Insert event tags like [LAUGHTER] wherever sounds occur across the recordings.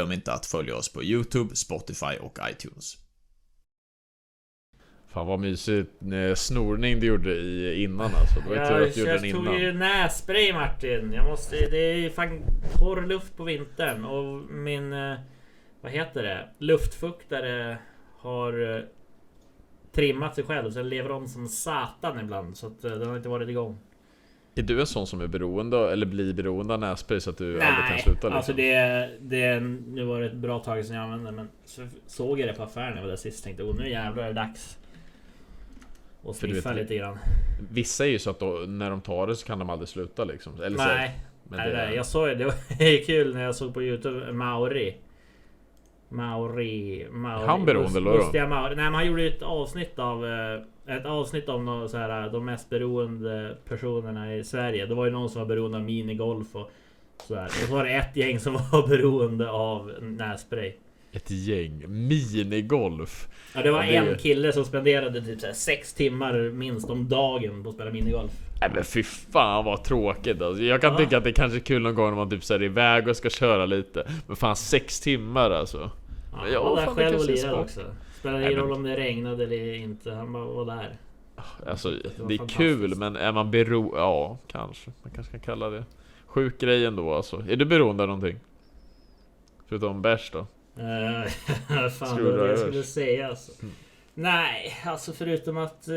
Glöm inte att följa oss på YouTube, Spotify och iTunes. Fan vad mysigt eh, snorning du gjorde i innan alltså. Det var ju tur Jag, att du gjorde den jag tog innan. ju nässpray Martin. Jag måste, det är ju fan torr luft på vintern och min... eh, Vad heter det? Luftfuktare har eh, trimmat sig själv så den lever om som satan ibland. Så att den har inte varit igång. Är du en sån som är beroende eller blir beroende av nässpray så att du aldrig kan sluta liksom? alltså det, det... Nu var det ett bra tag sedan jag använde men så såg jag det på affären när jag var där sist tänkte oh, nu jävlar är det dags. Och sniffa lite grann. Vissa är ju så att då, när de tar det så kan de aldrig sluta liksom. Eller så, Nej, men Nej, det, nej, jag såg det. [LAUGHS] Det var kul när jag såg på Youtube Mauri. Mauri. Mauri. Han beroende? Lustiga Mauri. Nej, men han gjorde ett avsnitt av eh, ett avsnitt om nå- så här, de mest beroende personerna i Sverige. Det var ju någon som var beroende av minigolf och sådär. Och så var det ett gäng som [LAUGHS] var beroende av nässpray. Ett gäng. Minigolf. Ja, det var Ja, det- en kille som spenderade typ så här, sex timmar minst om dagen på att spela minigolf. Nej men fy fan vad tråkigt alltså. Jag kan Ja. tycka att det kanske är kul någon gång när man typ så här är iväg och ska köra lite. Men fan sex timmar alltså. Ja, Men ja, han var fan, det själv och kanske är lirade också. Spelade Nej, ingen roll om det regnade eller inte. Han bara var där. Alltså var det är kul men är man beroende? Ja kanske. Man kanske kan kalla det. Sjuk grej ändå alltså. Är du beroende av någonting? Förutom bärs då? [LAUGHS] Uh, fan, det var det jag skulle säga alltså. Mm. Nej, alltså förutom att eh,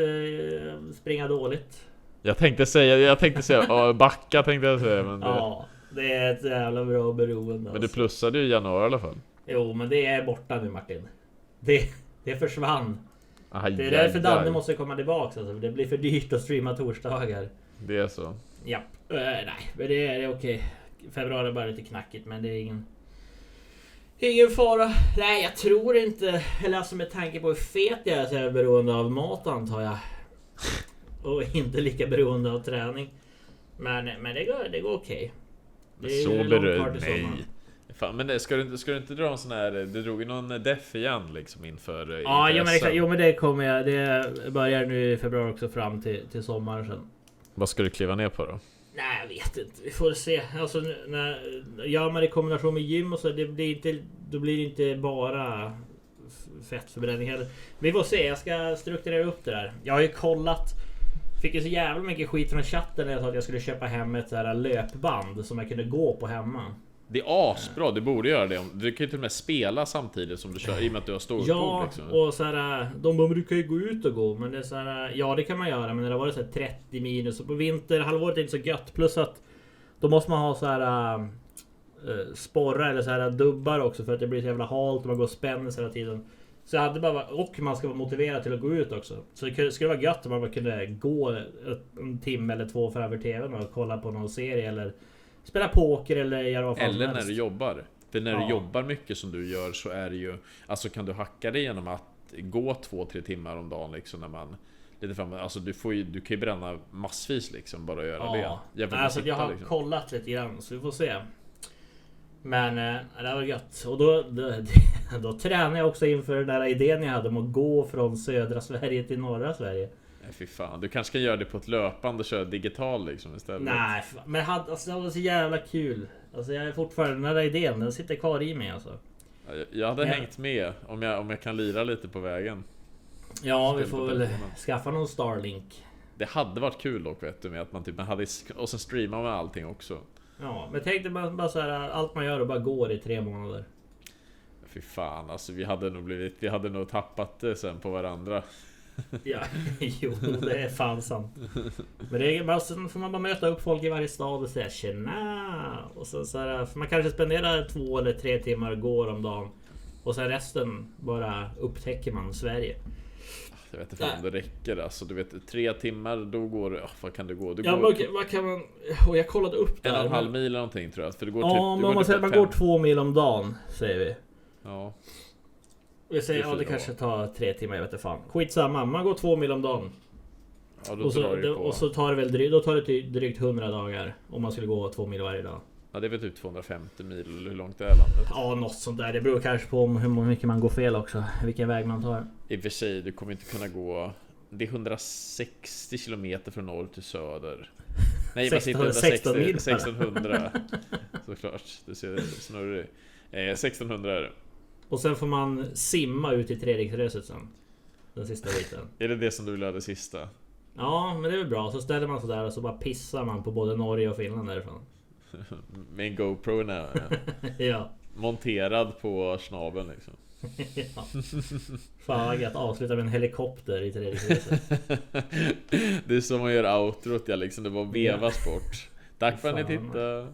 springa dåligt. Jag tänkte säga, jag tänkte säga, backa tänkte jag säga men det, Ja, det är ett jävla bra beroende. Men du Alltså. plussade ju i januari i alla fall. Jo, men det är borta nu Martin. Det, det försvann. Aj, Det är aj, därför Danne aj. måste komma tillbaks. Alltså. Det blir för dyrt att streama torsdagar. Det är så. Ja, eh, nej, men det är, det är okej. Februari är bara lite knackigt, men det är ingen... Ingen fara. Nej, jag tror inte... Eller alltså med tanke på hur fet jag är så är jag beroende av mat antar jag. Och inte lika beroende av träning. Men, men det går, det går okej. Är så ju långt berö... kvar till Nej. Fan, men det, ska, du ska du inte dra en sån här... Du drog ju någon def igen liksom inför... eh, Ja, inför jo, men, exakt, jo men det kommer jag. Det börjar nu i februari också fram till, till sommaren sen. Vad ska du kliva ner på då? Nej, jag vet inte. Vi får se. Alltså, när gör man det i kombination med gym och så, det blir inte, då blir det inte bara fettförbränning heller. Vi får se. Jag ska strukturera upp det där. Jag har ju kollat. Fick ju så jävla mycket skit från chatten när jag sa att jag skulle köpa hem ett så här löpband som jag kunde gå på hemma. Det är asbra, du borde göra det. Du kan ju till och med spela samtidigt som du kör i och med att du har ståuppbord Ja, liksom. och så här, de kan ju gå ut och gå. Men det är så här, ja det kan man göra. Men när det har varit så här 30 minus och på vinterhalvåret är det inte så gött. Plus att då måste man ha så här äh, sporrar eller så här dubbar också för att det blir så jävla halt och man går och spänner sig hela tiden. Så jag hade bara, och man ska vara motiverad till att gå ut också. Så det skulle vara gött om man bara kunde gå en timme eller två framför TVn och kolla på någon serie eller spela poker eller göra vad fan Eller när helst. du jobbar. För när Ja. du jobbar mycket som du gör så är det ju... Alltså kan du hacka det genom att gå två, tre timmar om dagen liksom när man... Lite fram, alltså du, får ju, du kan ju bränna massvis liksom bara att göra Ja, det. Jämfört med alltså jag har liksom. kollat lite grann så vi får se. Men eh, det var gött. Och då, då, [LAUGHS] då tränade jag också inför den där idén jag hade om att gå från södra Sverige till norra Sverige. Fy fan. Du kanske kan göra det på ett löpande och köra digital liksom istället. Nej, men jag hade, alltså, det var så jävla kul. Alltså jag är fortfarande, den där idén den sitter kvar i mig alltså. Jag- Jag hade Ja. hängt med om jag, om jag kan lira lite på vägen. Ja, vi Spela får väl skaffa någon Starlink. Det hade varit kul dock vet du med att man typ man hade och sen streamar man allting också. Ja, men tänk dig bara, bara så här, allt man gör och bara går i tre månader. Fy fan alltså vi hade nog blivit, vi hade nog tappat det sen på varandra. [LAUGHS] Ja, jo det är fan sant. Men det är bara, sen får man bara möta upp folk i varje stad och säga tjena. Och så, så här, man kanske spenderar två eller tre timmar och går om dagen. Och sen resten bara upptäcker man Sverige. Jag vet inte om det räcker alltså. Du vet tre timmar då går det, oh, vad kan det gå? Du Ja, går men okej, vad kan man... Och jag kollade upp det en och en halv mil eller någonting tror jag. För det går Ja, typ, men om man typ säger att man går två mil om dagen, säger vi. Ja, Vi säger, ja det kanske tar tre timmar, jag vet inte fan. Skitsamma, man går två mil om dagen. ja då Och så, drar det på. och så tar det väl drygt, då tar det drygt 100 dagar. Om man skulle gå två mil varje dag. Ja det är väl typ 250 mil hur långt det är landet. Ja, något sånt där. Det beror kanske på hur mycket man går fel också. Vilken väg man tar. I och för sig, du kommer inte kunna gå Det är 160 kilometer från norr till söder Nej men 16 inte 160, 16 mil bara. 1600 Såklart, du ser snurrig Eh, 1600 är det. Och sen får man simma ut i Treriksröset sen. Den sista biten. Är det det som du vill det sista? Ja, men det är väl bra. Så ställer man sig där och så bara pissar man på både Norge och Finland därifrån. [LAUGHS] Med en GoPro när, [LAUGHS] ja. monterad på snabeln liksom. [LAUGHS] ja. Fan vad gött. Avsluta med en helikopter i Treriksröset. Det är som man gör outrot ja liksom. Det bara vevas bort. Tack för att ni tittade.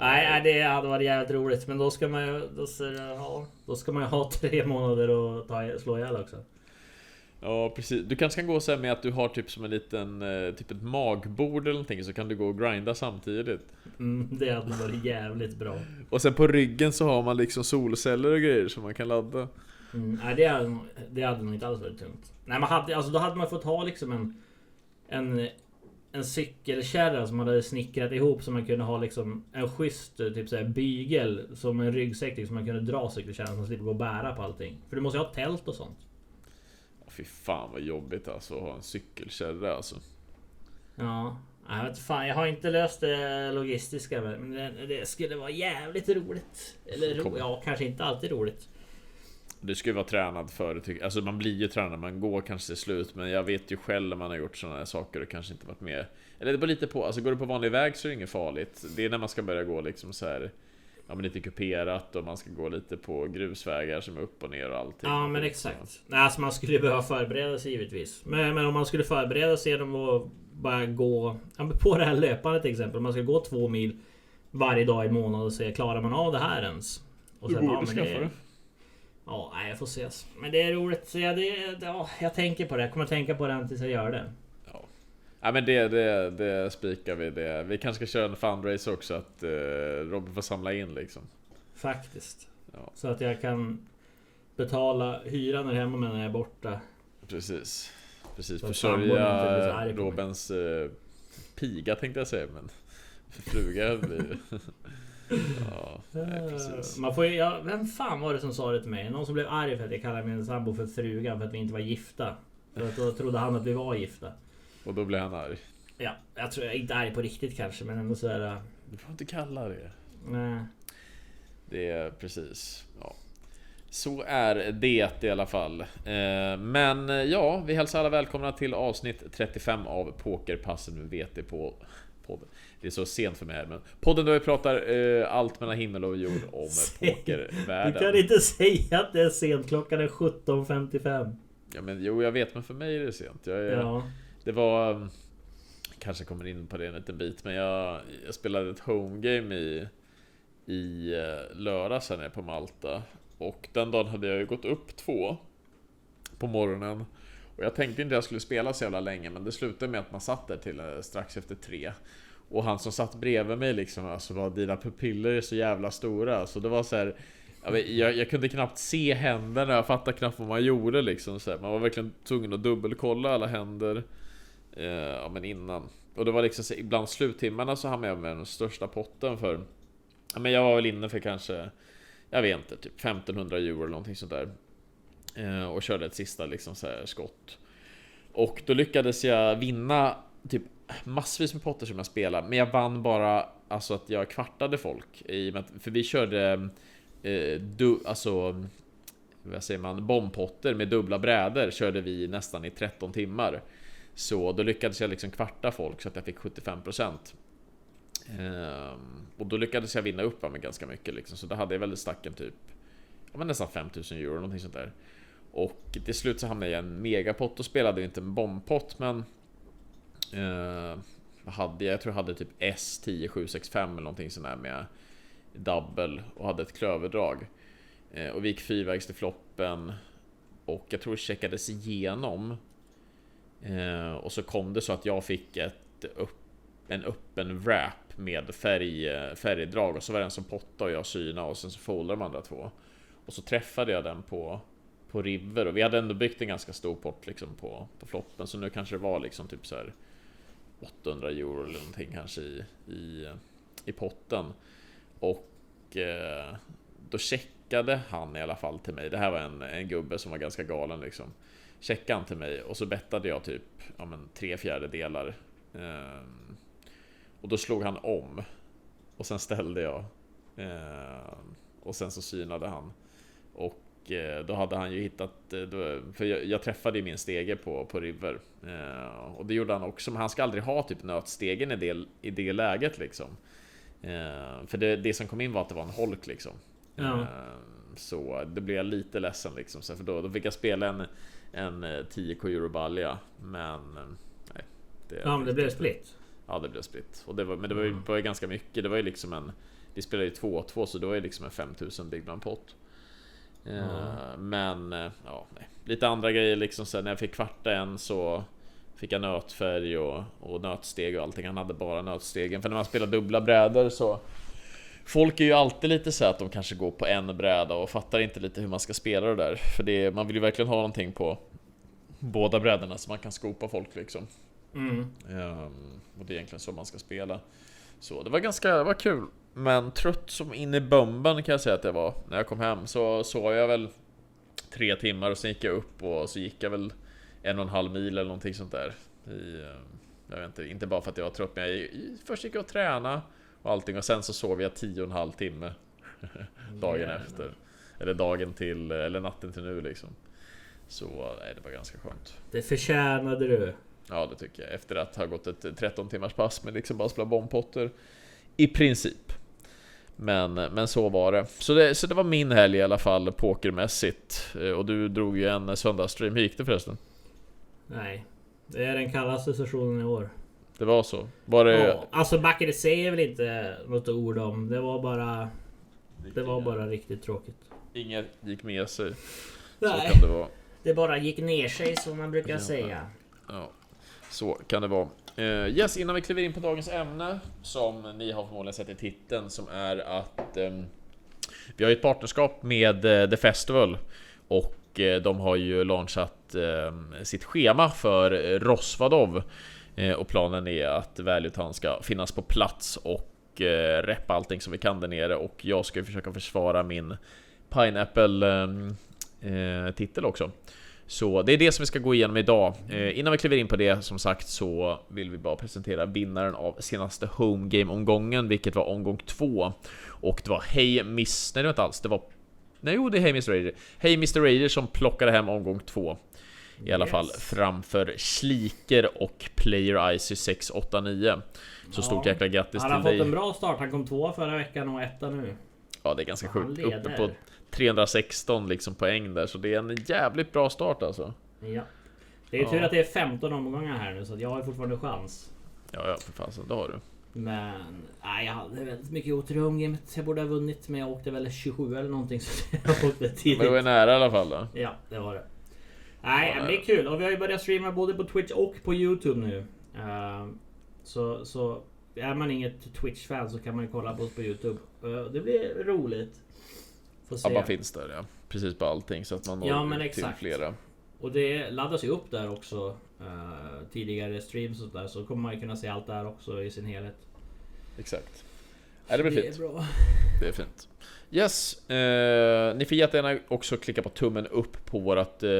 Nej, det hade varit jävligt roligt. Men då ska man ju... Då, ja, då ska man ju ha [LAUGHS] tre månader och ta, slå ihjäl också. Ja precis. Du kanske kan gå så med att du har typ som en liten, eh, typ ett magbord eller någonting så kan du gå och grinda samtidigt. Mm, det hade varit jävligt bra. Och sen på ryggen så har man liksom solceller och grejer som man kan ladda. Mm, nej, det hade, det hade nog inte alls varit tungt. Nej, man hade, alltså, då hade man fått ha liksom en... En, en cykelkärra som man hade snickrat ihop så man kunde ha liksom en schysst typ såhär bygel som en ryggsäck liksom, som man kunde dra cykelkärran så man slipper gå och bära på allting. För du måste ju ha tält och sånt. Fy fan vad jobbigt alltså att ha en cykelkärra alltså. Ja, jag vet fan, jag har inte löst det logistiska men det, det skulle vara jävligt roligt. Eller ro, ja, kanske inte alltid roligt. Du ska ju vara tränad för det tycker Alltså man blir ju tränad, man går kanske till slut Men jag vet ju själv när man har gjort sådana här saker och kanske inte varit med Eller det beror lite på, alltså går du på vanlig väg så är det inget farligt Det är när man ska börja gå liksom så här Ja men lite kuperat och man ska gå lite på grusvägar som är upp och ner och allting Ja men exakt. Nej, alltså man skulle behöva förbereda sig givetvis. Men, men om man skulle förbereda sig genom att bara gå på det här löpandet till exempel. Om man ska gå två mil varje dag i månaden och se klarar man av det här ens? Och Du sen, borde ja, men skaffa det. Ja, nej, jag får se. Men det är roligt. Så jag, det, ja, jag tänker på det. Jag kommer tänka på det tills jag gör det. Ja men det, det, det spikar vi det Vi kanske ska köra en fundraiser också att eh, Robin får samla in liksom Faktiskt. Ja. Så att jag kan betala hyran här hemma men när jag är borta. Precis Precis, Så att försörja. Robins eh, piga tänkte jag säga men [LAUGHS] Fruga Ja, nej, precis. Man får ju, ja, vem fan var det som sa det till mig? Någon som blev arg för att jag kallade min sambo för frugan för att vi inte var gifta. För att då trodde han att vi var gifta. Och då blir han arg Ja, jag tror jag inte arg på riktigt kanske men ändå så är det... Du får inte kalla det Nej. Det är precis ja. Så är det i alla fall eh, Men eh, ja, vi hälsar alla välkomna till avsnitt 35 av Pokerpassen med VT på podden Det är så sent för mig här men Podden där vi pratar eh, allt mellan himmel och jord om [LAUGHS] Du pokervärlden kan inte säga att det är sent. Klockan är 17.55. Ja men jo jag vet men för mig är det sent jag är, Ja. Det var um, Kanske kommer in på det en liten bit men jag, jag spelade ett homegame i I eh, lördags här nere på Malta Och den dagen hade jag ju gått upp två På morgonen och jag tänkte inte jag skulle spela så jävla länge men det slutade med att man satt där till eh, strax efter tre. Och han som satt bredvid mig liksom Alltså var dina pupiller är så jävla stora. Så det var så här jag, jag, kunde knappt se händerna, jag fattade knappt vad man gjorde liksom så här. Man var verkligen tvungen att dubbelkolla alla händer eh, Ja men innan. Och det var liksom så, ibland sluttimmarna så hamnade jag med den största potten för Ja men jag var väl inne för kanske Jag vet inte, typ 1500 euro eller någonting sånt där. Eh, och körde ett sista liksom så här skott Och då lyckades jag vinna Typ massvis med potter som jag spelade Men jag vann bara Alltså att jag kvartade folk i och med att, För vi körde eh, du, Alltså Vad säger man? Bombpotter med dubbla brädor körde vi nästan i 13 timmar Så då lyckades jag liksom kvarta folk så att jag fick 75% Ehm, och då lyckades jag vinna upp med ganska mycket liksom, så då hade jag väl stacken typ ja, men nästan 5000 euro någonting sånt där. Och till slut så hamnade jag i en megapott och spelade inte en bombpott men eh, vad hade jag? Jag tror jag hade typ S10765 eller någonting sånt där med double och hade ett klöverdrag. Eh, och vi gick fyrvägs till floppen och jag tror det checkades igenom. Eh, och så kom det så att jag fick ett upp, en öppen wrap med färg, eh, färgdrag och så var det en som pottade och jag syna och sen så foldade de andra två. Och så träffade jag den på på river och vi hade ändå byggt en ganska stor pott liksom på, på floppen så nu kanske det var liksom typ så här 800 euro eller någonting kanske i, i, i potten. Och eh, då checkade han i alla fall till mig. Det här var en, en gubbe som var ganska galen liksom. Checkade han till mig och så bettade jag typ ja, men, tre fjärdedelar. Eh, och då slog han om. Och sen ställde jag. Eh, och sen så synade han. Eh, då hade han ju hittat, eh, då, för jag, träffade ju min stege på, på River. Eh, och det gjorde han också, men han ska aldrig ha typ nötstegen i det, i det läget liksom. För det, det som kom in var att det var en holk liksom. Ja. Så det blev jag lite ledsen liksom. För då, då fick jag spela en, en eh, 10k Eurobalja. Men nej. Det, Ja men det blev split. Ja det blev split. Och det var, men det var ju, ju ganska mycket. Det var ju liksom en... Vi spelade ju 2-2 så det var ju liksom en 5000 Big Blind pott. Eh. Men eh, ja, nej. lite andra grejer liksom. Sen när jag fick kvarta en så fick jag nötfärg och, och nötsteg och allting. Han hade bara nötstegen. För när man spelar dubbla brädor så Folk är ju alltid lite så att de kanske går på en bräda och fattar inte lite hur man ska spela det där. För det, man vill ju verkligen ha någonting på båda brädorna så man kan skopa folk liksom. Mm. Ehm, och det är egentligen så man ska spela. Så det var ganska det var kul. Men trött som in i bomben kan jag säga att det var. När jag kom hem så sov jag väl tre timmar och sen gick jag upp och så gick jag väl en och en halv mil eller någonting sånt där. I, ehm, jag vet inte, inte bara för att jag var trött men jag, i- först gick jag och tränade och allting och sen så sov jag tio och en halv timme [LAUGHS] dagen Jävlar. efter. Eller dagen till, eller natten till nu liksom. Så nej, det var ganska skönt. Det förtjänade du. Ja det tycker jag. Efter att ha gått ett 13 timmars pass med liksom bara spela bombpotter. I princip. Men, men så var det. Så, det. så det var min helg i alla fall pokermässigt. Eh, Och du drog ju en söndagsstream. Hur gick det förresten? Nej. Det är den kallaste sessionen i år. Det var så? Var det... Ja, alltså back in the say är väl inte något ord om. Det var bara... Det var bara riktigt tråkigt. Inget gick med sig. Nej. kan det vara. Det bara gick ner sig som man brukar Ja. säga. Ja, så kan det vara. Uh, yes, innan vi kliver in på dagens ämne som ni har förmodligen sett i titeln som är att um, vi har ju ett partnerskap med uh, The Festival. Och uh, de har ju launchat ehm, sitt schema för Rosvadov. Och planen är att Valutan ska finnas på plats och reppa allting som vi kan där nere. Och jag ska ju försöka försvara min Pineapple-titel ehm, också. Så det är det som vi ska gå igenom idag. Eh, innan vi kliver in på det som sagt så vill vi bara presentera vinnaren av senaste Home Game omgången vilket var omgång två Och det var Hey Miss... Nej det var inte alls, det var... Nej jo det är Hey Mr Raider. Hey Mr Raider som plockade hem omgång två I alla Yes. fall framför Sliker och Player Icy 689 Så Ja. stort jäkla grattis Han har till fått dig en bra start. Han kom två förra veckan och etta nu. Ja det är ganska sjukt, uppe på 316 liksom poäng där så det är en jävligt bra start alltså Ja. Det är ju Ja. tur att det är 15 omgångar här nu så jag har fortfarande chans. Ja ja för fasen, det har du Men nej, jag hade väldigt mycket otur i. Jag borde ha vunnit men jag åkte väl 27 eller någonting [LAUGHS] så jag åkte tidigt. Men det var nära i alla fall då Ja, det var det. Nej, Ja, det är kul och vi har ju börjat streama både på Twitch och på Youtube nu. Eh, så, så är man inget Twitch-fan så kan man ju kolla på oss på Youtube. Eh, det blir roligt. Får se. Ja, man finns där ja. Precis på allting så att man når Ja, men ut exakt. till flera. Och det laddas ju upp där också. eh, tidigare streams och sådär. Så kommer man ju kunna se allt där också i sin helhet. Exakt. Ja, det blir det fint. är bra. Det är fint. Yes, eh, ni får jättegärna också klicka på tummen upp på vårat eh,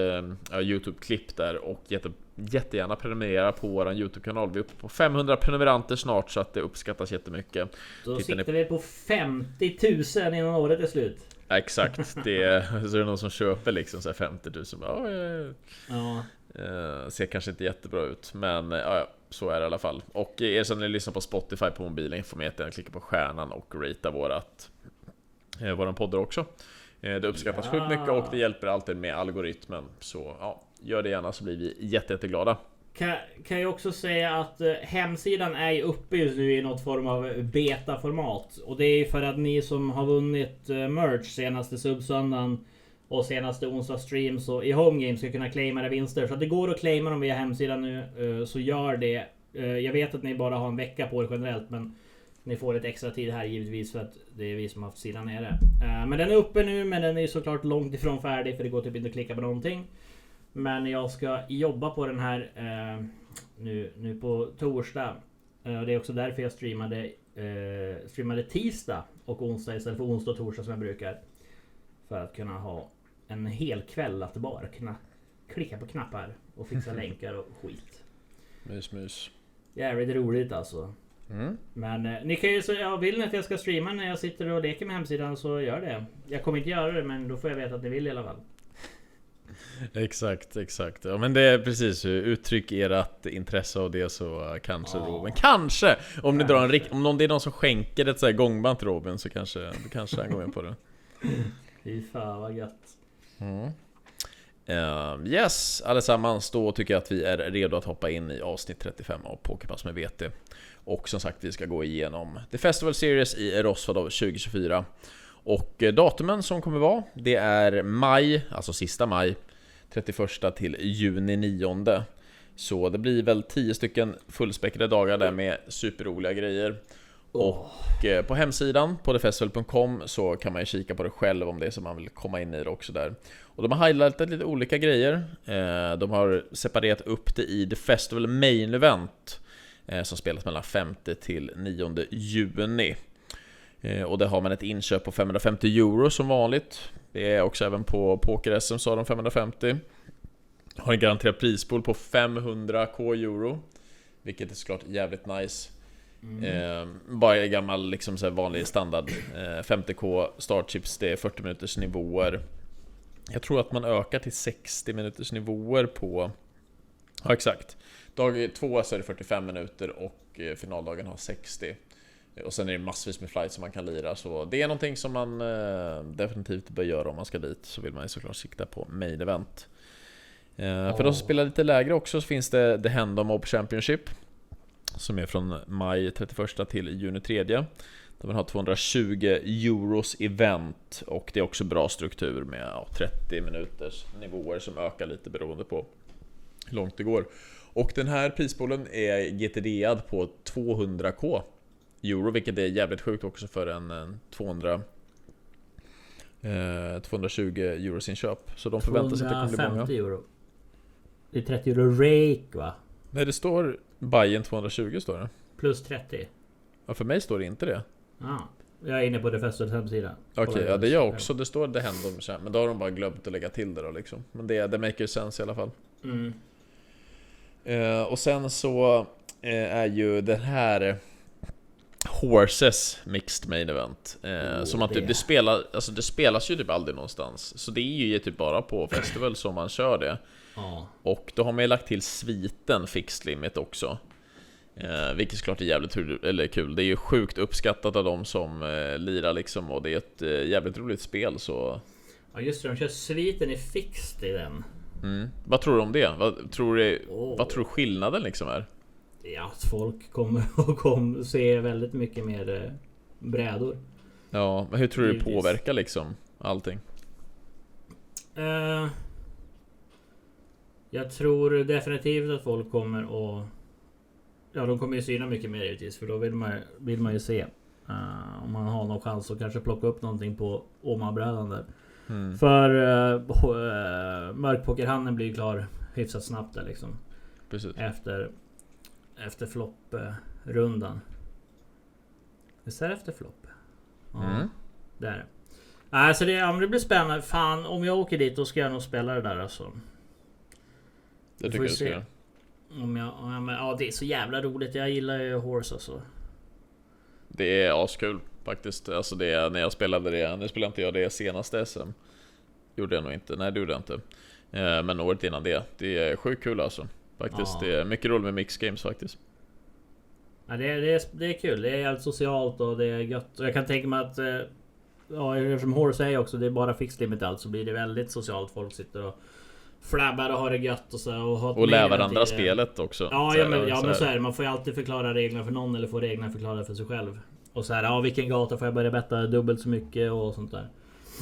Youtube-klipp där och jätte, jättegärna prenumerera på våran Youtube-kanal. Vi är uppe på 500 prenumeranter snart så att det uppskattas jättemycket. Då Tittar ni- siktar vi på 50 000 innan året är slut. Ja, exakt, det är, [LAUGHS] så är det någon som köper liksom så här 50 000. Ja, ja, ja. Ja, Eh, ser kanske inte jättebra ut, men eh, ja, så är det i alla fall. Och er som ni lyssnar på Spotify på mobilen får jättegärna klicka på stjärnan och ratea vårat, eh, våran podd också. Eh, det uppskattas Ja. sjukt mycket och det hjälper alltid med algoritmen. Så ja, gör det gärna så blir vi jätte, jätteglada kan, kan jag också säga att eh, hemsidan är ju uppe just nu i något form av betaformat. Och det är för att ni som har vunnit eh, merch senaste subsöndagen och senaste onsdagsstreams och i HomeGames ska kunna claima era vinster. Så att det går att claima dem via hemsidan nu, eh, så gör det. Eh, jag vet att ni bara har en vecka på er generellt, men ni får lite extra tid här givetvis för att det är vi som har haft sidan nere. Eh, men den är uppe nu, men den är såklart långt ifrån färdig för det går typ inte att klicka på någonting. Men jag ska jobba på den här eh, nu, nu på torsdag. Eh, och det är också därför jag streamade, eh, streamade tisdag och onsdag istället för onsdag och torsdag som jag brukar. För att kunna ha en hel kväll att bara kunna klicka på knappar och fixa [LAUGHS] länkar och skit. Mys, mys. Jävligt roligt alltså. Mm. Men eh, ni kan ju säga, ja, vill ni att jag ska streama när jag sitter och leker med hemsidan så gör det. Jag kommer inte göra det men då får jag veta att ni vill i alla fall. Exakt, exakt. Ja men det är precis, uttryck ert intresse av det så kanske Ja. Robin, kanske! Om ni drar en om någon, det är någon som skänker ett så här gångband till Robin så kanske, då kanske han går med på det. [LAUGHS] Fy fan vad gött. Mm. Ehm, yes, allesammans, då tycker jag att vi är redo att hoppa in i avsnitt 35 av Pokerpass med VT. Och som sagt, vi ska gå igenom The Festival Series i Rosvadov 2024. Och eh, datumen som kommer vara, det är maj, alltså sista maj, 31 till juni 9. Så det blir väl 10 stycken fullspäckade dagar där med superroliga grejer. Och eh, på hemsidan, på thefestival.com, så kan man ju kika på det själv om det är så man vill komma in i det också där. Och de har highlightat lite olika grejer. Eh, De har separerat upp det i The Festival Main Event, eh, som spelas mellan 5 till 9 juni. Eh, Och där har man ett inköp på 550 euro som vanligt. Det är också även på Poker-SM så har de 550. Har en garanterad prispool på 500k euro. Vilket är såklart jävligt nice. Eh, bara gammal liksom så vanlig standard eh, 50k startchips, det är 40 minuters nivåer. Jag tror att man ökar till 60 minuters nivåer på... Ja exakt. Dag två så är det 45 minuter och eh, finaldagen har 60. Och sen är det massvis med flights som man kan lira så det är någonting som man eh, definitivt bör göra om man ska dit så vill man ju såklart sikta på main event. Eh, För de som spelar lite lägre också så finns det The Hand Mob Championship som är från maj 31 till juni 3 Där man har 220 euros event och det är också bra struktur med ja, 30 minuters nivåer som ökar lite beroende på hur långt det går. Och den här prispoolen är GTD-ad på 200k euro, vilket är jävligt sjukt också för en, en 200 eh, 220 euros inköp. Så de förväntar sig att det kommer bli många. 250 euro. Det är 30 euro rake va? Nej, det står Bayern 220 står det. Plus 30. Ja, för mig står det inte det. Ja. Jag är inne på The Festivals hemsida. Okej, Kolla ja det gör jag också. Det står det händer om kärn, men då har de bara glömt att lägga till det då liksom. Men det, det maker sense i alla fall. Mm. Eh, och sen så eh, är ju den här Horses Mixed Main Event. Eh, Oh, som typ, det. det, spelar, alltså det spelas ju typ aldrig någonstans. Så det är ju typ bara på festival som man kör det. Ja. Och då har man ju lagt till sviten Fixed Limit också. Eh, vilket såklart är jävligt eller kul. Det är ju sjukt uppskattat av de som eh, lirar liksom och det är ett eh, jävligt roligt spel så... ja just det, de kör sviten i fixed i den. Mm. Vad tror du om det? Vad tror du, Åh. vad tror du skillnaden liksom är? Ja, att folk kommer [LAUGHS] att kom, se väldigt mycket mer eh, brädor. Ja, men hur tror du det påverkar liksom allting? Eh, jag tror definitivt att folk kommer att... Ja, de kommer ju syna mycket mer givetvis. För då vill man, vill man ju se. eh, om man har någon chans att kanske plocka upp någonting på Åmabrädan där. Mm. För uh, uh, Mörkpokerhandeln blir ju klar hyfsat snabbt där liksom. Precis. Efter... Efter flopprundan. Visst är det efter flopp? Ja, Mm. det är det. Nej, så det, ja, det blir spännande. Fan, om jag åker dit då ska jag nog spela det där alltså. Det tycker jag du ska göra. Om jag, om jag, men, ja, det är så jävla roligt. Jag gillar ju Horse alltså. Det är askul faktiskt. Alltså det är, när jag spelade det, nu spelade inte jag det senaste SM. Gjorde jag nog inte, nej det gjorde jag inte. Eh, Men året innan det. Det är sjukt kul alltså. Faktiskt, Ja. det är mycket roligt med mix games faktiskt. Ja, det, är, det, är, det är kul. Det är helt socialt och det är gött. Och jag kan tänka mig att... eh, Ja, eftersom Horse är också, det är bara fixed limit allt så blir det väldigt socialt. Folk sitter och flabbar och har det gött och så. Och, har Och event varandra spelet också. Ja, ja, men, ja men så är det. Man får ju alltid förklara reglerna för någon eller få reglerna förklarade för sig själv. Och så här, ja vilken gata får jag börja betta dubbelt så mycket och sånt där.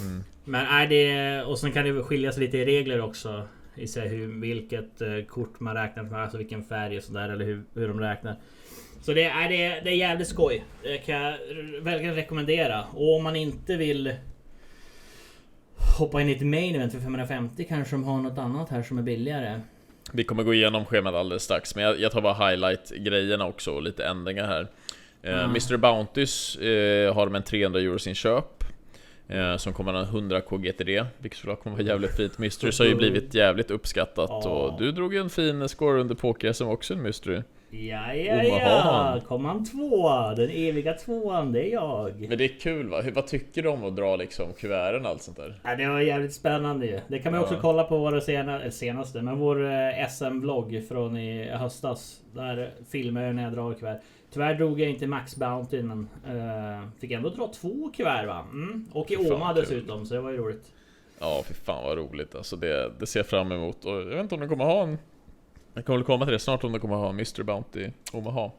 Mm. Men nej, det... Och sen kan det skilja sig lite i regler också. I sig hur, vilket eh, kort man räknar med, alltså vilken färg och sådär eller hur, hur de räknar. Så det, är, det, är- det är jävligt skoj. Det kan jag verkligen rekommendera. Och om man inte vill hoppa in i ett main event för 550 kanske de har något annat här som är billigare. Vi kommer gå igenom schemat alldeles strax, men jag, jag tar bara highlight-grejerna också och lite ändringar här. Eh, Ja. Mr Bountys eh, har de en 300 euros inköp. Eh, som kommer ha en 100k GTD, vilket såklart kommer vara jävligt fint. Mysteries har ju blivit jävligt uppskattat Ja. och du drog ju en fin score under poker som också en Mystery. Ja, ja, ja. Kom han tvåa? Den eviga tvåan, det är jag. Men det är kul va? Hur, vad tycker du om att dra liksom kuverten och allt sånt där? Ja, det var jävligt spännande ju. Det kan man Ja. också kolla på vår sena, eller senaste, men vår eh, SM-vlogg från i höstas. Där filmar jag när jag drar kuvert. Tyvärr drog jag inte Max Bounty men eh, fick ändå dra två kuvert va? Mm. Och i Fy Åma dessutom, så det var ju roligt. Ja, för fan vad roligt alltså. Det, det ser jag fram emot. Och jag vet inte om de kommer ha en... Jag kommer väl komma till det snart om de kommer ha en Mr Bounty Omaha.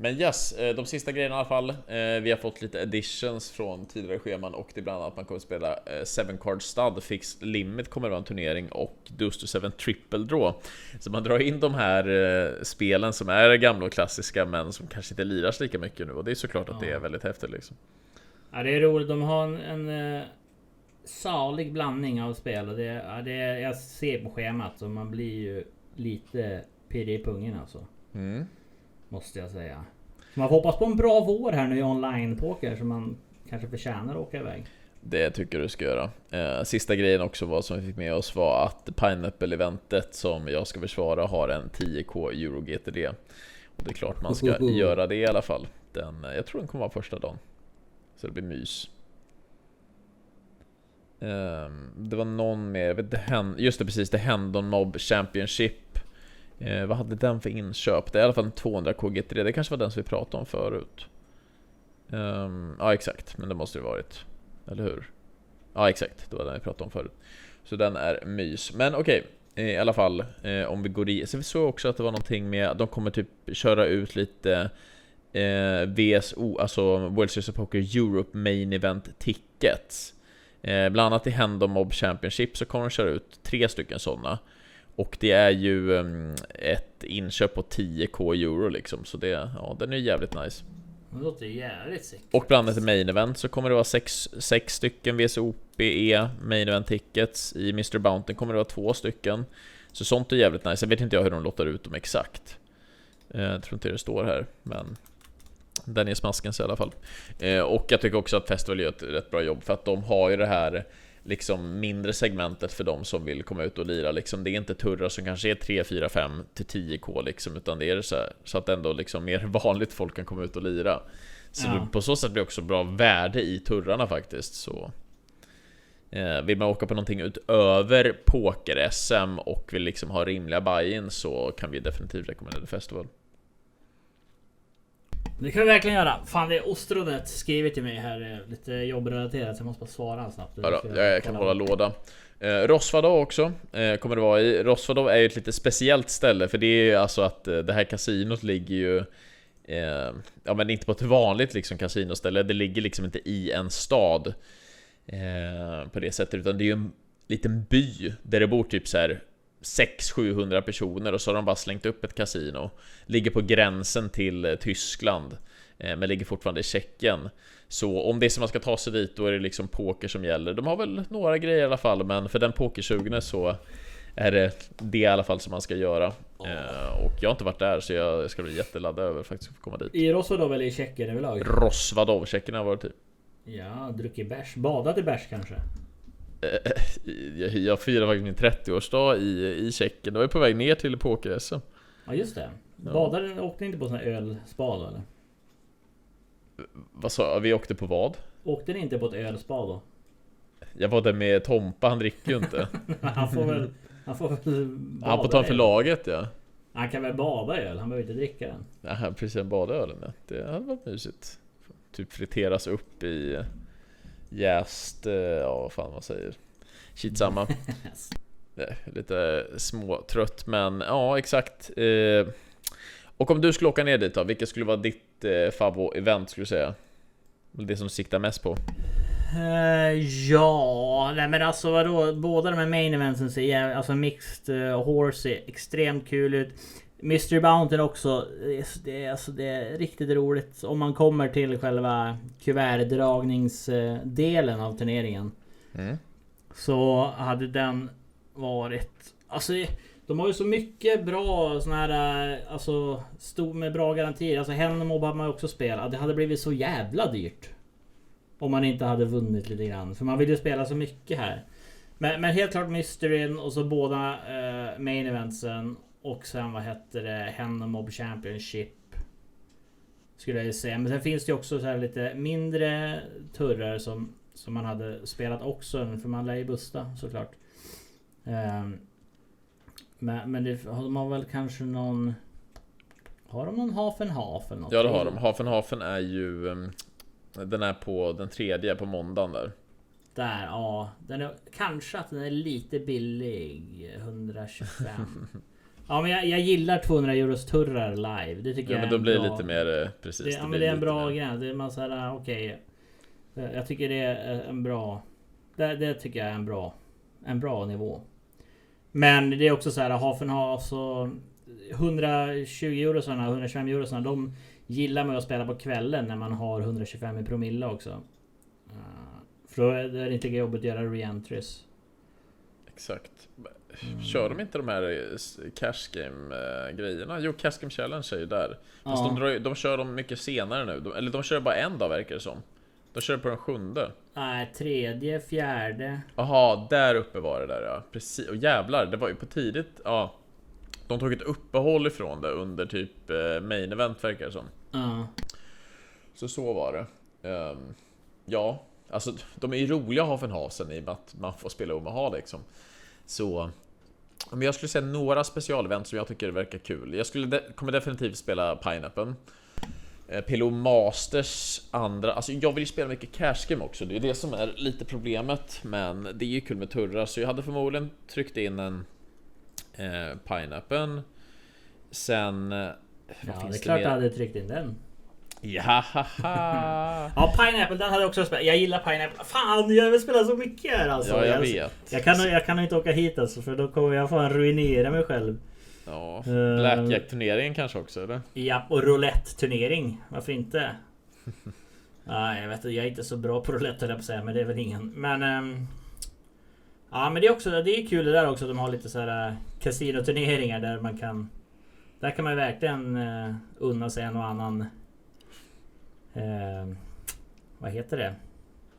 Men yes, eh, de sista grejerna i alla fall. Eh, Vi har fått lite additions från tidigare scheman och det är bland annat att man kommer att spela eh, 7 card stud, Fixed Limit kommer att vara en turnering och Duster 7 Triple Draw. Så man drar in de här spelen som är gamla och klassiska men som kanske inte liras lika mycket nu och det är såklart att det är väldigt häftigt liksom. Ja, det är roligt. De har en, en salig blandning av spel. Och det, ja, det, jag ser på schemat och man blir ju lite pirrig i pungen alltså. Mm. Måste jag säga. Så man får hoppas på en bra vår här nu i online-poker så man kanske förtjänar att åka iväg. Det tycker du ska göra. Eh, sista grejen också var som vi fick med oss var att Pineapple-eventet som jag ska försvara har en 10k Euro GTD. Och det är klart man ska Ohoho. göra det i alla fall. Den, eh, jag tror den kommer vara första dagen. Så det blir mys. Ehm, det var någon mer, vet, inte, Hen- just det precis, det Hendon Mob Championship. Eh, vad hade den för inköp? Det är i alla fall en 200kg3. det kanske var den som vi pratade om förut. Um, ja exakt, men det måste det varit. Eller hur? Ja exakt, det var den vi pratade om förut. Så den är mys. Men okej, okay, i alla fall eh, om vi går i... Så vi såg också att det var någonting med, de kommer typ köra ut lite eh, VSO, alltså World Series of Poker Europe Main Event Tickets. Eh, bland annat i Hand Mob Championship så kommer de köra ut tre stycken sådana. Och det är ju em, ett inköp på 10k euro liksom, så det, ja den är jävligt nice. Det låter jävligt sick. Och bland annat i Main Event så kommer det vara sex, sex stycken VSOP-E Main Event Tickets. I Mr. Bounty kommer det vara två stycken. Så sånt är jävligt nice. Jag vet inte jag hur de lottar ut dem exakt. Eh, Jag tror inte det står här, men den är smaskens i alla fall. Eh, Och jag tycker också att Festival gör ett rätt bra jobb för att de har ju det här liksom mindre segmentet för de som vill komma ut och lira liksom. Det är inte turrar som kanske är 3, 4, 5 till 10k liksom, utan det är så, här, så att ändå liksom mer [LAUGHS] vanligt folk kan komma ut och lira. Så Ja. på så sätt blir det också bra värde i turrarna faktiskt. Så eh, Vill man åka på någonting utöver poker-SM och vill liksom ha rimliga buy-in så kan vi definitivt rekommendera Festival. Det kan vi verkligen göra. Fan det är ostronet skrivit till mig här. eh, Lite jobbrelaterat. Så jag måste bara svara han snabbt. Ja, då, jag, jag kan hålla låda. Eh, Rosvadov också eh, kommer det vara i. Rosvadov är ju ett lite speciellt ställe för det är ju alltså att eh, det här kasinot ligger ju eh, Ja men inte på ett vanligt liksom kasinoställe, det ligger liksom inte i en stad eh, På det sättet utan det är ju en liten by där det bor typ så här 600-700 personer och så har de bara slängt upp ett kasino. Ligger på gränsen till eh, Tyskland eh, Men ligger fortfarande i Tjeckien. Så om det är som man ska ta sig dit då är det liksom poker som gäller. De har väl några grejer i alla fall men för den pokersugne så är det det i alla fall som man ska göra. Eh, Och jag har inte varit där så jag ska bli jätteladdad över faktiskt att komma dit. I Rosvadov eller i Tjeckien överlag? Rosvadov, Tjeckien har varit typ Ja, druckit bärs. Badat i bärs kanske? Jag, jag firade faktiskt min 30-årsdag i, i Tjeckien, då var jag på väg ner till poker-SM Ja just det. Ja. Badade, åkte ni inte på sån här ölspa då eller? Vad sa? Vi åkte på vad? Åkte ni inte på ett ölspa då? Jag var där med Tompa, han dricker ju inte [LAUGHS] Han får väl... Han får väl bada Han får ta en för laget ja Han kan väl bada i öl? Han behöver inte dricka den. Ja, precis, en badölen ja. Det hade varit mysigt Typ friteras upp i jäst, eh, ja vad fan man säger Shit samma [LAUGHS] Eh, Lite småtrött men ja exakt eh, Och om du skulle åka ner dit då, vilket skulle vara ditt eh, favorit-event skulle du säga? Det som du siktar mest på? Ja, nej men alltså vadå? Båda de här main eventsen ser jävligt... Alltså mixed uh, horse ser extremt kul ut. Mystery Mountain också. Det är, alltså, det är riktigt roligt. Om man kommer till själva kuvertdragningsdelen av turneringen. Mm. Så hade den varit... Alltså de har ju så mycket bra såna här... Alltså stor med bra garantier. Alltså Hennemob har man ju också spelat. Det hade blivit så jävla dyrt. Om man inte hade vunnit lite grann. För man vill ju spela så mycket här. Men, men helt klart Mysteryn och så båda eh, main eventsen. Och sen vad hette det? Hen Mob Championship. Skulle jag ju säga. Men sen finns det ju också så lite mindre turrar som, som man hade spelat också. För man lär ju busta såklart. Um, men, men det, de har väl kanske någon... Har de någon Hafen Hafen? Ja det har de. Hafen Hafen är ju... Um, den är på den tredje på måndagen där. Där, ja. Den är, kanske att den är lite billig. 125. [LAUGHS] ja men jag, jag gillar 200 euros turrar live. Det tycker ja, jag men då blir det lite mer eh, precis. Det, ja men det är en bra grej. Det är man såhär, okej. Okay. Jag tycker det är en bra... Det, det tycker jag är en bra... En bra nivå. Men det är också så här, Hafen har så 120 euro sådana, 125 euro sådana, de gillar man att spela på kvällen när man har 125 i promille också. För då är det inte lika jobbigt att göra reentries. Exakt. Kör de inte de här eh, cash game eh, grejerna? Jo, cash game challenge är ju där. Fast ja. de, drar, de kör dem mycket senare nu. De, eller de kör bara en dag verkar det som. De kör på den sjunde. Nej, tredje, fjärde. Jaha, där uppe var det där ja. Precis. Och jävlar, det var ju på tidigt. Ja. De tog ett uppehåll ifrån det under typ eh, main event verkar det som. Ja. Så så var det. Um, ja, alltså de är ju roliga Hafenhasen i och med att man får spela Omaha liksom. Så om jag skulle säga några specialevent som jag tycker verkar kul. Jag skulle de kommer definitivt spela Pineapple. Eh, PLO Masters andra, alltså jag vill ju spela mycket cash game också, det är det som är lite problemet Men det är ju kul med turrar, så jag hade förmodligen tryckt in en eh, Pineapple Sen... Eh, ja, det är klart du hade tryckt in den Ja, ja, Pineapple den hade jag också spelat. Jag gillar Pineapple. Fan, jag vill spela så mycket här alltså. Ja, jag vet. Jag kan, jag kan inte åka hit alltså, för då kommer jag fan ruinera mig själv. Ja, Blackjack-turneringen kanske också eller? Ja, och roulette-turnering. Varför inte? [LAUGHS] Nej, jag vet inte. Jag är inte så bra på roulette höll jag på att säga, men det är väl ingen. Men... Um, ja, men det är också det är kul det där också. De har lite så här kasinoturneringar där man kan... Där kan man verkligen uh, unna sig en och annan... Uh, vad heter det?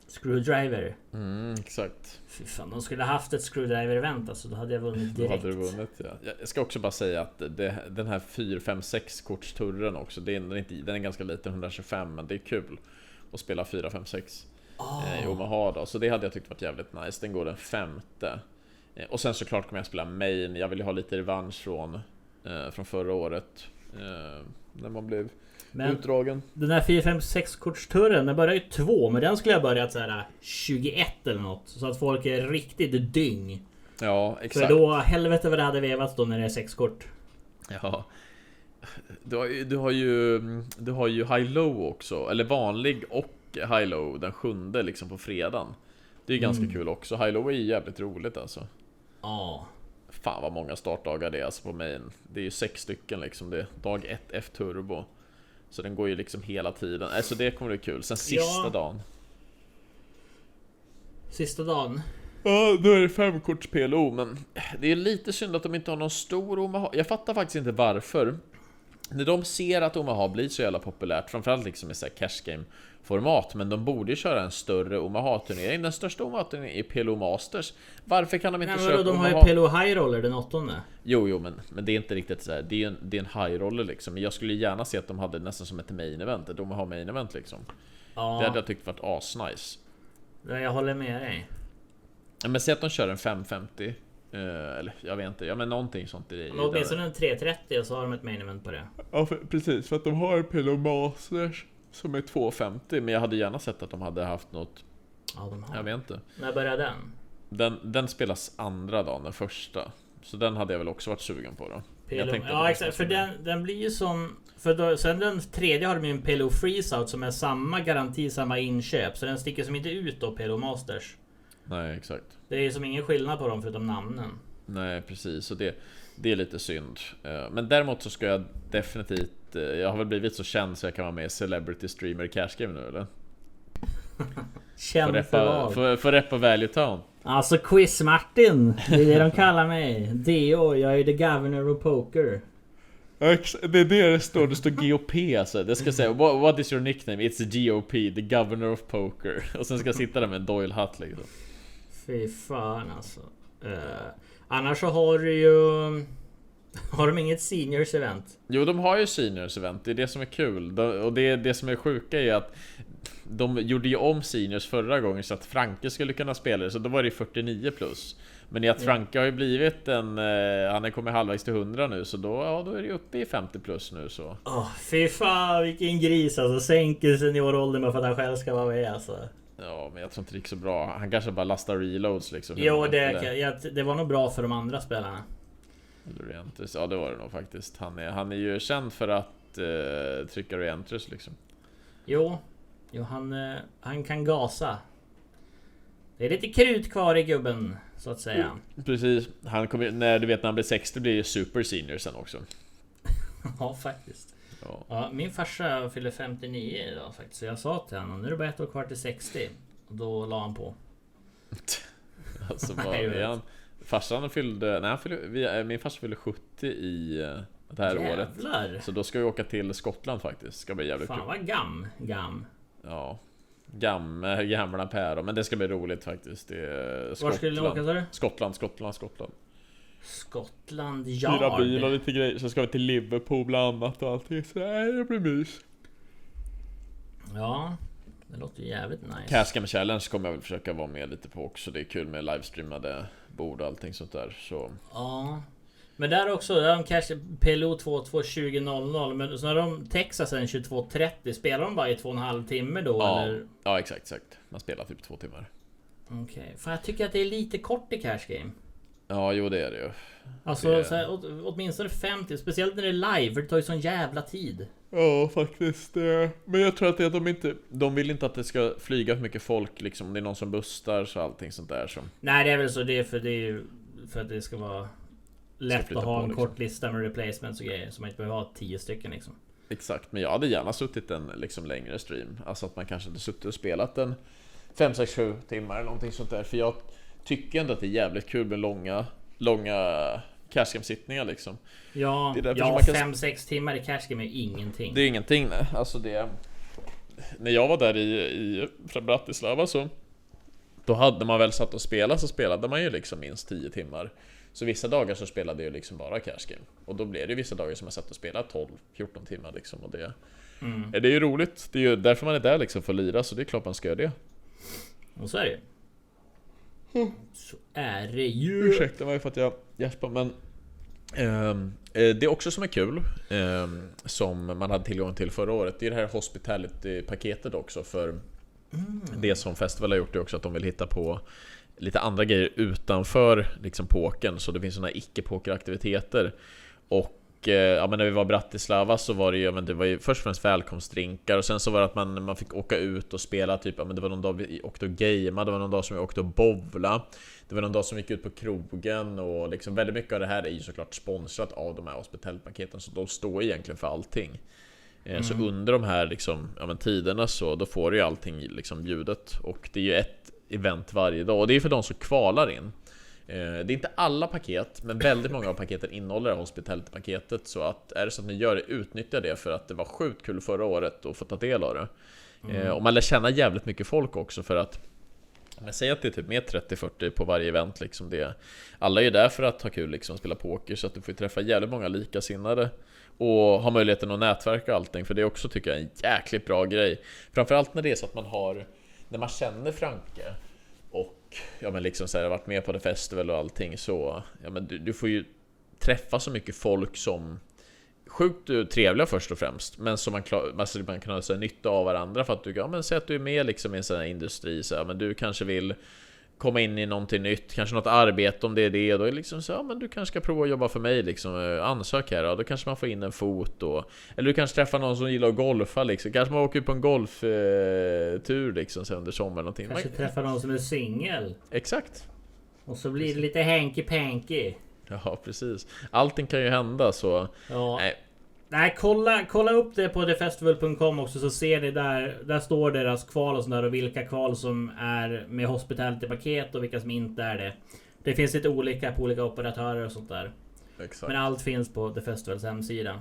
Screwdriver. Mm, exakt. Fy fan, de skulle haft ett screwdriver-event alltså. Då hade jag vunnit direkt. Då hade du vunnit ja. Jag ska också bara säga att det, den här 4, 5, 6 kortsturren också. Det är, den, är inte, den är ganska liten, 125, men det är kul att spela 4, 5, 6 oh. i Omaha då. Så det hade jag tyckt varit jävligt nice. Den går den femte. Eh, och sen såklart kommer jag spela main. Jag vill ju ha lite revansch från, eh, från förra året. Eh, när man blev men utdragen. Den här 4, 5, 6 kortsturren den börjar ju två men den skulle ha börjat såhär 21 eller något. Så att folk är riktigt dyng. Ja, exakt. För då, helvete vad det hade vevats då när det är sex kort. Ja. Du har, ju, du har ju Du har ju High Low också, eller vanlig och High Low den sjunde liksom på fredagen. Det är ganska mm. kul också. High Low är ju jävligt roligt alltså. Ja. Fan vad många startdagar det är alltså på main. Det är ju sex stycken liksom. Det är dag 1 F turbo. Så den går ju liksom hela tiden. Alltså det kommer bli kul. Sen sista ja. dagen. Sista dagen? Ja, då är det femkorts PLO, men det är lite synd att de inte har någon stor Omaha. Jag fattar faktiskt inte varför. När de ser att Omaha blir så jävla populärt, framförallt liksom i så cash game format, men de borde ju köra en större Omaha-turnering. Den största Omaha-turneringen är PLO Masters. Varför kan de inte Nej, köra men De Omaha? har ju PLO High Roller den åttonde. Jo, jo, men, men det är inte riktigt så här. Det är en, det är en high roller liksom. Men jag skulle gärna se att de hade nästan som ett main event, ett Omaha main event liksom. Ja. Det hade jag tyckt varit asnice. Jag håller med dig. Ja, men säg att de kör en 550 Uh, eller jag vet inte, ja men någonting sånt i det. Men åtminstone en 330 och så har de ett main event på det. Ja för, precis, för att de har PLO Masters som är 250 men jag hade gärna sett att de hade haft något. Ja, de har. Jag vet inte. När börjar den? Den, den spelas andra dagen, den första. Så den hade jag väl också varit sugen på då. PLO, ja exakt, för den, den blir ju som... För då, sen den tredje har de ju en PLO Freezeout som är samma garanti, samma inköp. Så den sticker som inte ut då PLO Masters. Nej exakt. Det är som ingen skillnad på dem förutom namnen. Nej precis, och det, det är lite synd. Eh, men däremot så ska jag definitivt... Eh, jag har väl blivit så känd så jag kan vara med i Celebrity Streamer Cash Game nu eller? känd för, för vad? För, för reppa Value Town. Alltså Quiz-Martin! Det är det de kallar mig. DO, jag är the governor of poker. Det är det det står, det står GOP alltså. Det ska säga what, what is your nickname? It's GOP, the governor of poker. [LAUGHS] Och sen ska jag sitta där med en Doyle hatt liksom. Fy fan alltså. Uh, annars så har du ju... [LAUGHS] Har de inget seniors event? Jo, de har ju seniors event, det är det som är kul. De- Och det, det som är sjuka är att de gjorde ju om seniors förra gången så att Franke skulle kunna spela det, så då var det 49 plus. Men i att. Franke har ju blivit en... eh, Han är kommit halvvägs till 100 nu, så då, ja, då är det uppe i 50 plus nu så. Åh, fy fan vilken gris alltså. Sänker senioråldern bara för att han själv ska vara med alltså. Ja, men jag tror inte det gick så bra. Han kanske bara lastar reloads liksom. Jo, det, ja, det var nog bra för de andra spelarna. Reentries. Ja, det var det nog faktiskt. Han är, han är ju känd för att eh, trycka reentries liksom. Jo, jo han, eh, han kan gasa. Det är lite krut kvar i gubben, så att säga. Precis. Han kommer, när du vet när han blir 60 blir ju super senior sen också. [LAUGHS] Ja, faktiskt. Ja. Ja, min farsa fyller 59 idag faktiskt. Så jag sa till honom, nu är det bara ett år kvar till 60. Och då la han på. [LAUGHS] Alltså vad är han? Farsan fyllde, nej han fyllde, vi, eh, min farsa fyllde 70 i eh, det här året. Jävlar! Så då ska vi åka till Skottland faktiskt. Ska bli jävligt Fan kul. vad gam, gam. Ja. Gamla, gamla päron. Men det ska bli roligt faktiskt. Det är Var skulle ni åka sa du? Skottland, Skottland, Skottland. Skottland Hyra bil och lite grejer. Så ska vi till Liverpool bland annat och allting. Så nej, det blir mys. Ja, det låter ju jävligt nice. Cascam Challenge kommer jag väl försöka vara med lite på också. Det är kul med livestreamade bord och allting sånt där. Så Ja. Men där också, där de kanske PLO 22 20.00 Men så när de Texas sen 22.30 Spelar de bara i två och en halv timme då Ja. eller? ja, exakt, exakt. Man spelar typ två timmar. Okej, för jag tycker att det är lite kort i cash game. Ja, jo det är det ju. Alltså Det- så här, åt, åtminstone 50, speciellt när det är live för det tar ju sån jävla tid. Ja, faktiskt. Det... Men jag tror att det är att de inte... De vill inte att det ska flyga för mycket folk liksom. Om det är någon som bustar så allting sånt där som... Nej det är väl så, det är för det är för att det ska vara lätt att ha en liksom. kort lista med replacements och grejer. Så man inte behöver ha 10 stycken liksom. Exakt, men jag hade gärna suttit en liksom längre stream. Alltså att man kanske hade suttit och spelat en 5, 6, 7 timmar eller någonting sånt där. För jag tycker ändå att det är jävligt kul med långa, långa cashgame-sittningar liksom. Ja, ja kan- 5-6 timmar i cash game är ingenting. Det är ingenting nej. Alltså det... När jag var där i, i från Bratislava så... Då hade man väl satt och spelat så spelade man ju liksom minst 10 timmar. Så vissa dagar så spelade jag liksom bara cash game. Och då blev det vissa dagar som jag satt och spelade 12-14 timmar liksom. Och det, Mm. det är ju roligt. Det är ju därför man är där liksom för att lira, så det är klart man ska göra det. Och så är det Så är det ju. Ursäkta mig för att jag gäspar men eh, Det också som är kul ehm, Som man hade tillgång till förra året Det är det här hospitality-paketet också för Det som Festival har gjort är också att de vill hitta på Lite andra grejer utanför liksom pokern Så det finns sådana icke-pokeraktiviteter Och ja, men när vi var i Bratislava så var det ju, ja, men det var ju först och främst välkomstdrinkar och sen så var det att man, man fick åka ut och spela typ, ja, men det var någon dag vi åkte och gamea, det var någon dag som vi åkte och bovla Det var någon dag som vi gick ut på krogen och liksom väldigt mycket av det här är ju såklart sponsrat av de här hospitalpaketen så de står egentligen för allting. Eh, Så under de här liksom, ja, men tiderna så då får du ju allting liksom bjudet och det är ju ett event varje dag och det är för de som kvalar in. Eh, Det är inte alla paket, men väldigt många av paketen innehåller hospitality-paketet. Så att är det så att ni gör det, utnyttja det för att det var sjukt kul förra året att få ta del av det. Eh, Och man lär känna jävligt mycket folk också för att men säg att det är typ med 30-40 på varje event liksom det Alla är ju där för att ha kul liksom, spela poker så att du får träffa jävligt många likasinnade Och ha möjligheten att nätverka och allting för det är också tycker jag en jäkligt bra grej. Framförallt när det är så att man har När man känner Franke ja men liksom så här, varit med på The Festival och allting så Ja men du, du får ju träffa så mycket folk som Sjukt trevliga först och främst Men som man, klar, alltså man kan ha så här, nytta av varandra för att du, ja men säg att du är med liksom i en sån här industri så här, men du kanske vill Komma in i någonting nytt, kanske något arbete om det är det, då är det liksom så ja men du kanske ska prova att jobba för mig liksom, eh, ansök här, ja, då kanske man får in en fot och Eller du kanske träffar någon som gillar att golfa liksom, kanske man åker på en golftur tur, liksom så under sommaren någonting Kanske man, träffa någon som är singel. Exakt! Och så blir det lite hanky panky. Ja precis, allting kan ju hända så Ja. Nej. Nej, kolla, kolla upp det på thefestival.com också så ser ni där. Där står deras kval och sådär och vilka kval som är med hospitality-paket och vilka som inte är det. Det finns lite olika på olika operatörer och sånt där. Exakt Men allt finns på The Festivals hemsida.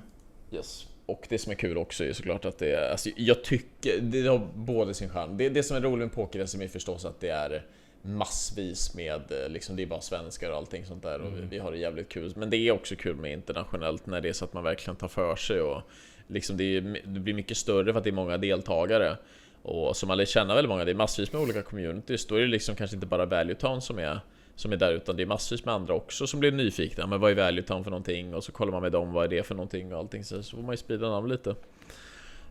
Yes. Och det som är kul också är såklart att det är, alltså jag tycker, det har både sin charm. Det, det som är roligt med poker-SM är förstås att det är massvis med, eh, liksom det är bara svenskar och allting sånt där och vi, vi har det jävligt kul. Men det är också kul med internationellt när det är så att man verkligen tar för sig och liksom det, är, det blir mycket större för att det är många deltagare. Och som man lär känna väldigt många, det är massvis med olika communities. Då är det liksom kanske inte bara Value Town som är som är där utan det är massvis med andra också som blir nyfikna. Men vad är Value Town för någonting? Och så kollar man med dem, vad är det för någonting och allting. Så, så får man ju sprida namn lite.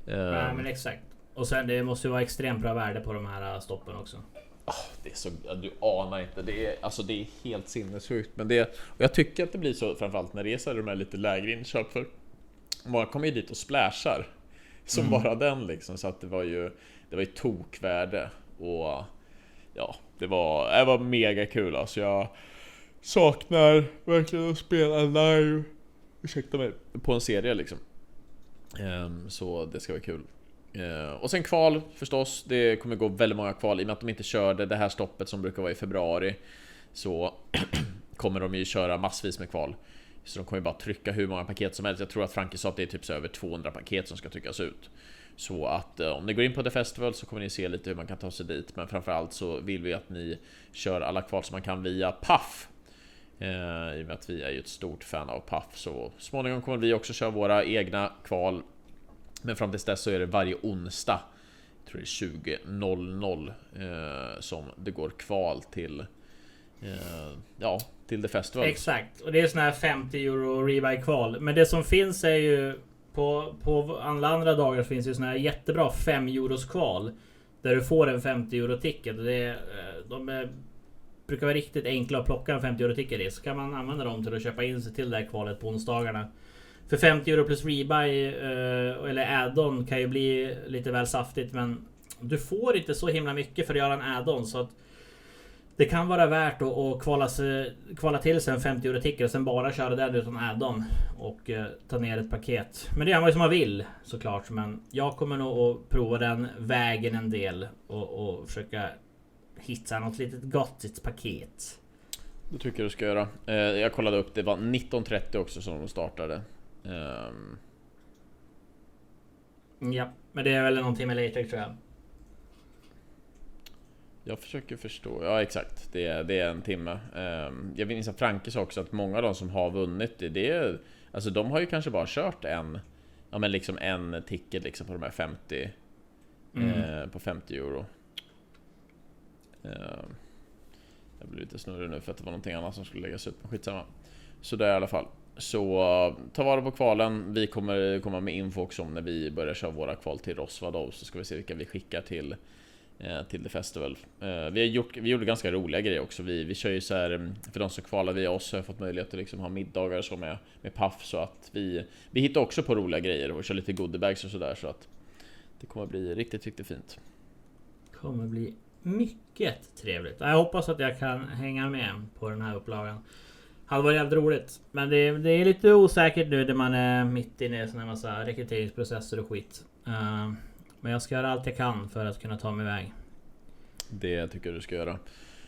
Ja, men exakt. Och sen det måste ju vara extremt bra värde på de här äh, stoppen också. Ah, det är så, du anar inte. Det är, alltså det är helt sinnessjukt. Men det, och jag tycker att det blir så framförallt när det är så här, de här lite lägre inköp. För många kommer ju dit och splashar. Som bara den liksom. Så att det var ju, det var ju tokvärde. Och ja, det var, det var mega kul alltså. Jag saknar verkligen att spela live. Ursäkta mig. På en serie liksom. Ehm, så det ska vara kul. Eh, och sen kval förstås. Det kommer gå väldigt många kval i och med att de inte körde det här stoppet som brukar vara i februari. Så [CLEARS THROAT] kommer de ju köra massvis med kval. Så de kommer ju bara trycka hur många paket som helst. Jag tror att Frankie sa att det är typ så över 200 paket som ska tryckas ut. Så att eh, om ni går in på The Festival så kommer ni se lite hur man kan ta sig dit. Men framförallt så vill vi att ni kör alla kval som man kan via Paf. Eh, I och med att vi är ju ett stort fan av Paf så småningom kommer vi också köra våra egna kval men fram tills dess så är det varje onsdag Jag tror det är 20.00 eh, Som det går kval till eh, Ja, till The Festival Exakt. Och det är såna här 50 euro rebuy kval. Men det som finns är ju på, på alla andra dagar finns ju såna här jättebra 5 euros kval. Där du får en 50 euro ticket. Det är, eh, de är, brukar vara riktigt enkla att plocka en 50 euro ticket i. Så kan man använda dem till att köpa in sig till det här kvalet på onsdagarna. För 50 euro plus rebuy eh, eller add-on kan ju bli lite väl saftigt men du får inte så himla mycket för att göra en add-on så att det kan vara värt att, att kvala, sig, kvala till sig en 50 euro ticket och sen bara köra den utan add-on och eh, ta ner ett paket. Men det gör man ju som man vill såklart. Men jag kommer nog att prova den vägen en del och, och försöka hitta något litet gottigt paket. Det tycker jag du ska göra eh, Jag kollade upp, det var 19.30 också som de startade Ehm, Ja, men det är väl någon timme later tror jag. Jag försöker förstå, ja exakt. Det är, det är en timme. Ehm, Jag minns att Franke sa också att många av de som har vunnit det, det är Alltså de har ju kanske bara kört en Ja men liksom en ticket liksom på de här 50 Mm. eh, På 50 euro. Ehm, Jag blir lite snurrig nu för att det var någonting annat som skulle läggas ut, men skitsamma. Så det är i alla fall så eh, ta vara på kvalen Vi kommer komma med info också om när vi börjar köra våra kval till Rosvadov Så ska vi se vilka vi skickar till eh, till The Festival. Eh, vi, har gjort, vi gjorde ganska roliga grejer också. Vi, vi kör ju så här, mm, för de som kvalar via oss har fått möjlighet att liksom ha middagar och så med, med Paff så att vi, vi hittar också på roliga grejer och kör lite goodiebags och sådär så att det kommer bli riktigt, riktigt fint. Kommer bli mycket trevligt. Jag hoppas att jag kan hänga med på den här upplagan. Hade varit jävligt roligt. Men det, det är lite osäkert nu när man är mitt inne i en sån här massa rekryteringsprocesser och skit. Eh, men jag ska göra allt jag kan för att kunna ta mig iväg. Det tycker jag du ska göra.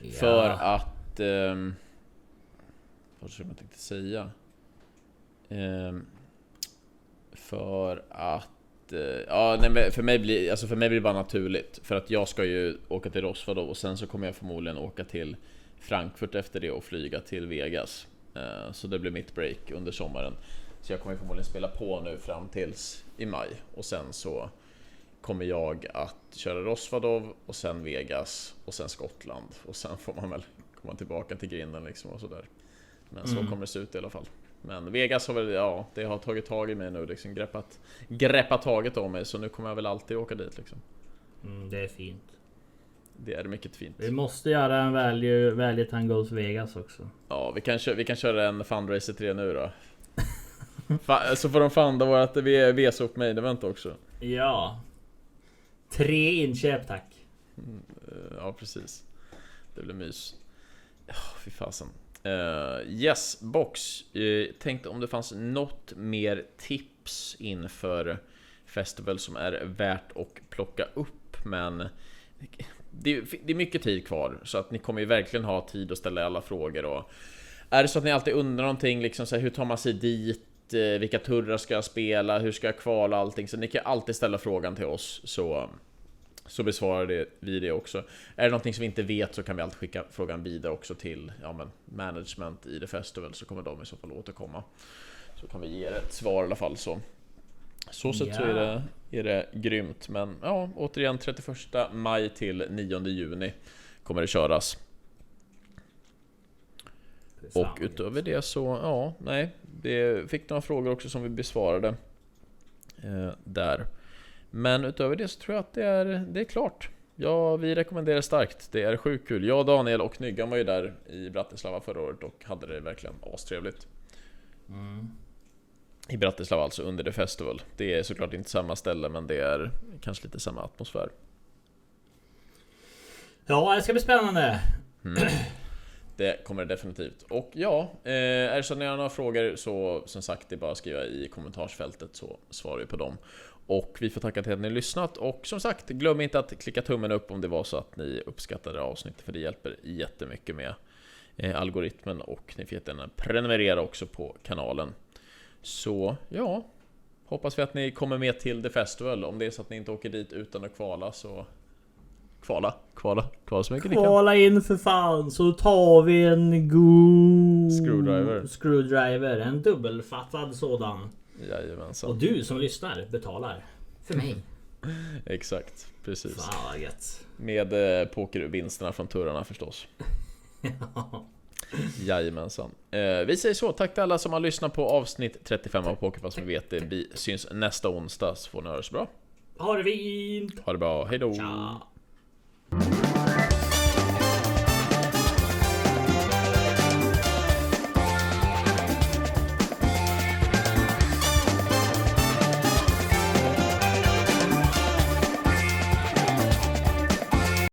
Ja. För att... ehm, vad ska man tänkte säga? Ehm, för att... eh, ja, nej, för mig blir alltså för mig blir det bara naturligt. För att jag ska ju åka till Rosva då och sen så kommer jag förmodligen åka till Frankfurt efter det och flyga till Vegas. Eh, så det blir mitt break under sommaren. Så jag kommer förmodligen spela på nu fram tills i maj och sen så kommer jag att köra Rosvadov och sen Vegas och sen Skottland och sen får man väl komma tillbaka till grinden liksom och sådär. Men så Mm. kommer det se ut i alla fall. Men Vegas har väl, ja, det har tagit tag i mig nu liksom, greppat, greppat taget om mig så nu kommer jag väl alltid åka dit liksom. Mm, det är fint. Det är mycket fint. Vi måste göra en value, value time goes Vegas också. Ja, vi kan, köra, vi kan köra en Fundraiser 3 nu då. [LAUGHS] Fa- så får de funda vårt VSOP main event också. Ja. Tre inköp tack. Eh, Ja, precis. Det blir mys. Ja, fy fasen. Uh, yes, box. Uh, tänkte om det fanns något mer tips inför Festival som är värt att plocka upp, men det är, det är mycket tid kvar så att ni kommer ju verkligen ha tid att ställa alla frågor och är det så att ni alltid undrar någonting liksom så här, hur tar man sig dit? Eh, vilka turrar ska jag spela? Hur ska jag kvala allting? Så ni kan alltid ställa frågan till oss så Så besvarar det, vi det också. Är det någonting som vi inte vet så kan vi alltid skicka frågan vidare också till ja, men, management i The Festival så kommer de i så fall återkomma. Så kan vi ge er ett svar i alla fall så. Så sett så är det, är det grymt. Men ja, återigen 31 maj till 9 juni kommer det köras. Fan, Och utöver det så, ja, nej. Det fick några frågor också som vi besvarade. Eh, där. Men utöver det så tror jag att det är, det är klart. Ja, vi rekommenderar starkt. Det är sjukt kul. Jag, Daniel och Nyggan var ju där i Bratislava förra året och hade det verkligen astrevligt. Mm. I Bratislava alltså, under The Festival. Det är såklart inte samma ställe, men det är kanske lite samma atmosfär. Ja, det ska bli spännande. Det kommer det definitivt. Och ja, eh, är det så att ni har några frågor så som sagt, det är bara att skriva i kommentarsfältet så svarar vi på dem. Och vi får tacka till att ni har lyssnat och som sagt, glöm inte att klicka tummen upp om det var så att ni uppskattade avsnittet för det hjälper jättemycket med eh, algoritmen och ni får jättegärna prenumerera också på kanalen. Så ja, hoppas vi att ni kommer med till The Festival. Om det är så att ni inte åker dit utan att kvala så Kvala, kvala, kvala så mycket ni kan. Kvala in för fan så tar vi en god Screwdriver. screwdriver. En dubbelfattad sådan. Jajamensan. Och du som lyssnar betalar. För mig. [LAUGHS] Exakt, precis. Fan vad gött. Med eh, pokervinsterna från turarna förstås. [LAUGHS] [LAUGHS] Jajamensan. Eh, vi säger så, tack till alla som har lyssnat på avsnitt 35 av Pokerpass vet det. Vi syns nästa onsdag så får ni ha det så bra. Ha det fint! Ha det bra, hejdå! Tja!